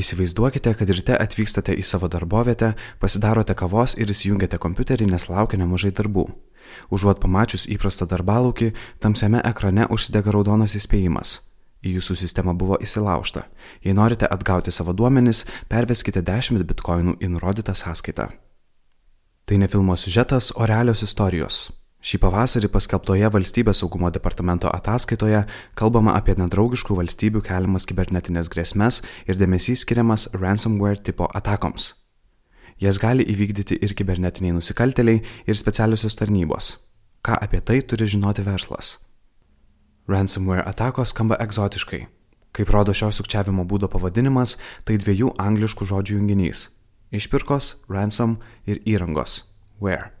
Įsivaizduokite, kad ryte atvykstate į savo darbovietę, pasidarote kavos ir įsijungiate kompiuterį, nes laukia nemažai darbų. Užuot pamačius įprastą darbalaukį, tamsiame ekrane užsidega raudonas įspėjimas. Į jūsų sistemą buvo įsilaužta. Jei norite atgauti savo duomenis, perveskite 10 bitkoinų į nurodytą sąskaitą. Tai ne filmo siužetas, o realios istorijos. Šį pavasarį paskelbtoje valstybės saugumo departamento ataskaitoje kalbama apie nedraugiškų valstybių keliamas kibernetinės grėsmes ir dėmesys skiriamas ransomware tipo atakoms. Jas gali įvykdyti ir kibernetiniai nusikalteliai, ir specialiosios tarnybos. Ką apie tai turi žinoti verslas? Ransomware atakos skamba egzotiškai. Kaip rodo šio sukčiavimo būdo pavadinimas, tai dviejų angliškų žodžių junginys - išpirkos, ransom ir įrangos - where.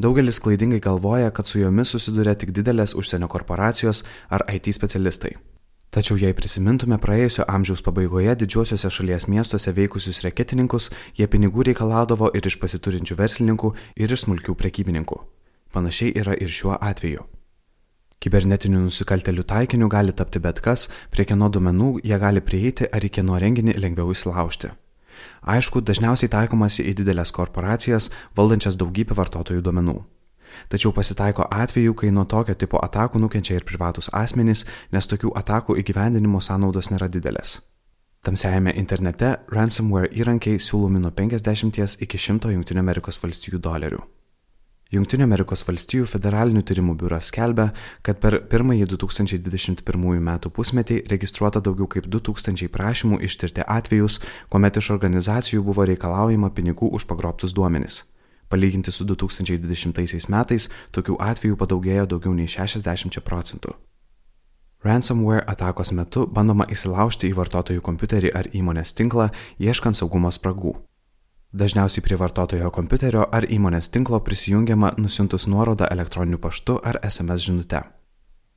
Daugelis klaidingai galvoja, kad su jomis susiduria tik didelės užsienio korporacijos ar IT specialistai. Tačiau jei prisimintume praėjusio amžiaus pabaigoje didžiuosiuose šalies miestuose veikusius reketininkus, jie pinigų reikalaudavo ir iš pasiturinčių verslininkų, ir iš smulkių prekybininkų. Panašiai yra ir šiuo atveju. Kibernetinių nusikaltelių taikiniu gali tapti bet kas, prie kieno duomenų jie gali prieiti ar į kieno renginį lengviau įsilaužti. Aišku, dažniausiai taikomasi į didelės korporacijas, valdančias daugybę vartotojų duomenų. Tačiau pasitaiko atvejų, kai nuo tokio tipo atakų nukenčia ir privatus asmenys, nes tokių atakų įgyvendinimo sąnaudos nėra didelės. Tamsiajame internete ransomware įrankiai siūlomi nuo 50 iki 100 JAV dolerių. Junktinių Amerikos valstijų federalinių tyrimų biuras skelbia, kad per pirmąjį 2021 metų pusmetį registruota daugiau kaip 2000 prašymų ištirti atvejus, kuomet iš organizacijų buvo reikalaujama pinigų už pagrobtus duomenis. Palyginti su 2020 metais, tokių atvejų padaugėjo daugiau nei 60 procentų. Ransomware atakos metu bandoma įsilaužti į vartotojų kompiuterį ar įmonės tinklą, ieškant saugumo spragų. Dažniausiai prie vartotojo kompiuterio ar įmonės tinklo prisijungiama nusintus nuorodą elektroniniu paštu ar SMS žinute.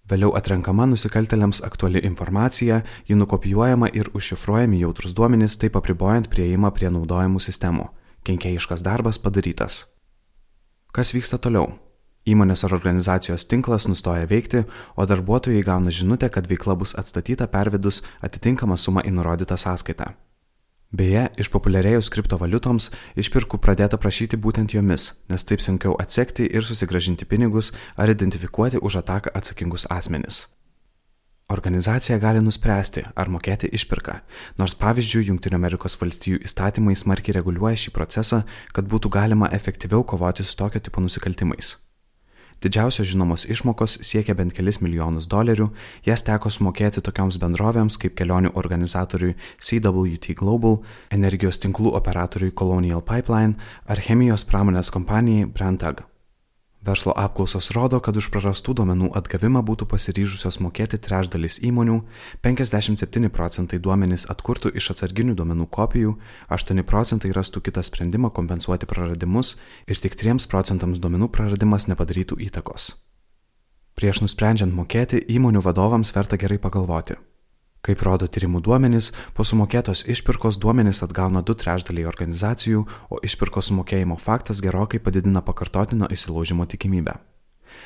Vėliau atrenkama nusikaltėliams aktuali informacija, ji nukopijuojama ir užšifruojami jautrus duomenys, taip apribojant prieimą prie naudojimų sistemų. Kenkėjiškas darbas padarytas. Kas vyksta toliau? Įmonės ar organizacijos tinklas nustoja veikti, o darbuotojai gauna žinutę, kad veikla bus atstatyta pervedus atitinkamą sumą į nurodytą sąskaitą. Beje, išpopuliarėjus kriptovaliutoms, išpirkų pradėta prašyti būtent jomis, nes taip sunkiau atsekti ir susigražinti pinigus ar identifikuoti už ataką atsakingus asmenis. Organizacija gali nuspręsti, ar mokėti išpirką, nors pavyzdžiui, JAV įstatymai smarkiai reguliuoja šį procesą, kad būtų galima efektyviau kovoti su tokio tipo nusikaltimais. Didžiausios žinomos išmokos siekia bent kelis milijonus dolerių, jas teko sumokėti tokioms bendrovėms kaip kelionių organizatoriui CWT Global, energijos tinklų operatoriui Colonial Pipeline ar chemijos pramonės kompanijai Brentag. Verslo apklausos rodo, kad už prarastų duomenų atgavimą būtų pasiryžusios mokėti trečdalis įmonių, 57 procentai duomenys atkurtų iš atsarginių duomenų kopijų, 8 procentai rastų kitą sprendimą kompensuoti praradimus ir tik 3 procentams duomenų praradimas nepadarytų įtakos. Prieš nusprendžiant mokėti, įmonių vadovams verta gerai pagalvoti Kaip rodo tyrimų duomenys, po sumokėtos išpirkos duomenys atgauna du trečdaliai organizacijų, o išpirkos sumokėjimo faktas gerokai padidina pakartotino įsilaužimo tikimybę.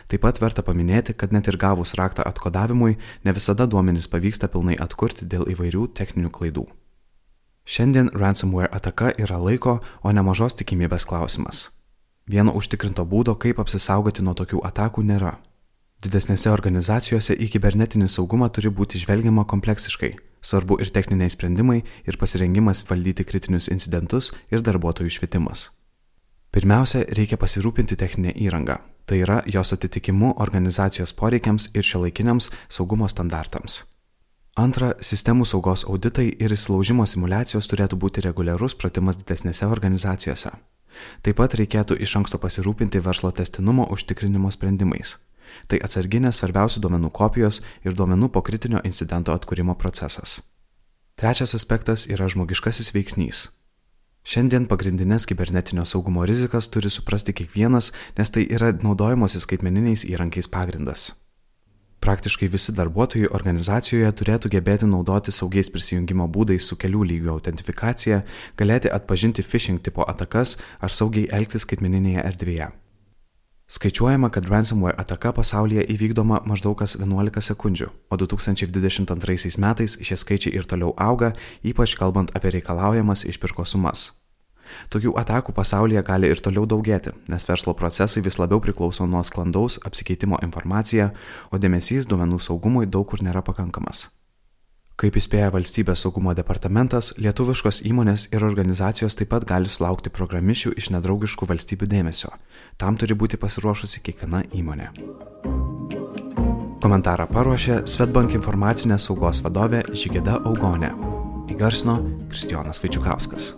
Taip pat verta paminėti, kad net ir gavus raktą atkodavimui, ne visada duomenys pavyksta pilnai atkurti dėl įvairių techninių klaidų. Šiandien ransomware ataka yra laiko, o ne mažos tikimybės klausimas. Vieno užtikrinto būdo, kaip apsisaugoti nuo tokių atakų, nėra. Didesnėse organizacijose į kibernetinį saugumą turi būti žvelgiama kompleksiškai. Svarbu ir techniniai sprendimai, ir pasirengimas valdyti kritinius incidentus, ir darbuotojų švietimas. Pirmiausia, reikia pasirūpinti techninę įrangą, tai yra jos atitikimu organizacijos poreikiams ir šiuolaikiniams saugumo standartams. Antra, sistemų saugos auditai ir įsilaužimo simulacijos turėtų būti reguliarus pratimas didesnėse organizacijose. Taip pat reikėtų iš anksto pasirūpinti verslo testinumo užtikrinimo sprendimais. Tai atsarginės svarbiausių duomenų kopijos ir duomenų po kritinio incidento atkūrimo procesas. Trečias aspektas yra žmogiškasis veiksnys. Šiandien pagrindinės kibernetinio saugumo rizikas turi suprasti kiekvienas, nes tai yra naudojimuose skaitmeniniais įrankiais pagrindas. Praktiškai visi darbuotojai organizacijoje turėtų gebėti naudoti saugiais prisijungimo būdais su kelių lygių autentifikacija, galėti atpažinti phishing tipo atakas ar saugiai elgtis skaitmeninėje erdvėje. Skaičiuojama, kad ransomware ataka pasaulyje įvykdoma maždaug kas 11 sekundžių, o 2022 metais šie skaičiai ir toliau auga, ypač kalbant apie reikalaujamas išpirkos sumas. Tokių atakų pasaulyje gali ir toliau daugėti, nes verslo procesai vis labiau priklauso nuo sklandaus apsikeitimo informacija, o dėmesys duomenų saugumui daug kur nėra pakankamas. Kaip įspėja valstybės saugumo departamentas, lietuviškos įmonės ir organizacijos taip pat gali sulaukti programišių iš nedraugiškų valstybių dėmesio. Tam turi būti pasiruošusi kiekviena įmonė. Komentarą paruošė Svetbank informacinės saugos vadovė Žygėda Augonė. Įgarsino Kristijonas Vaičiukauskas.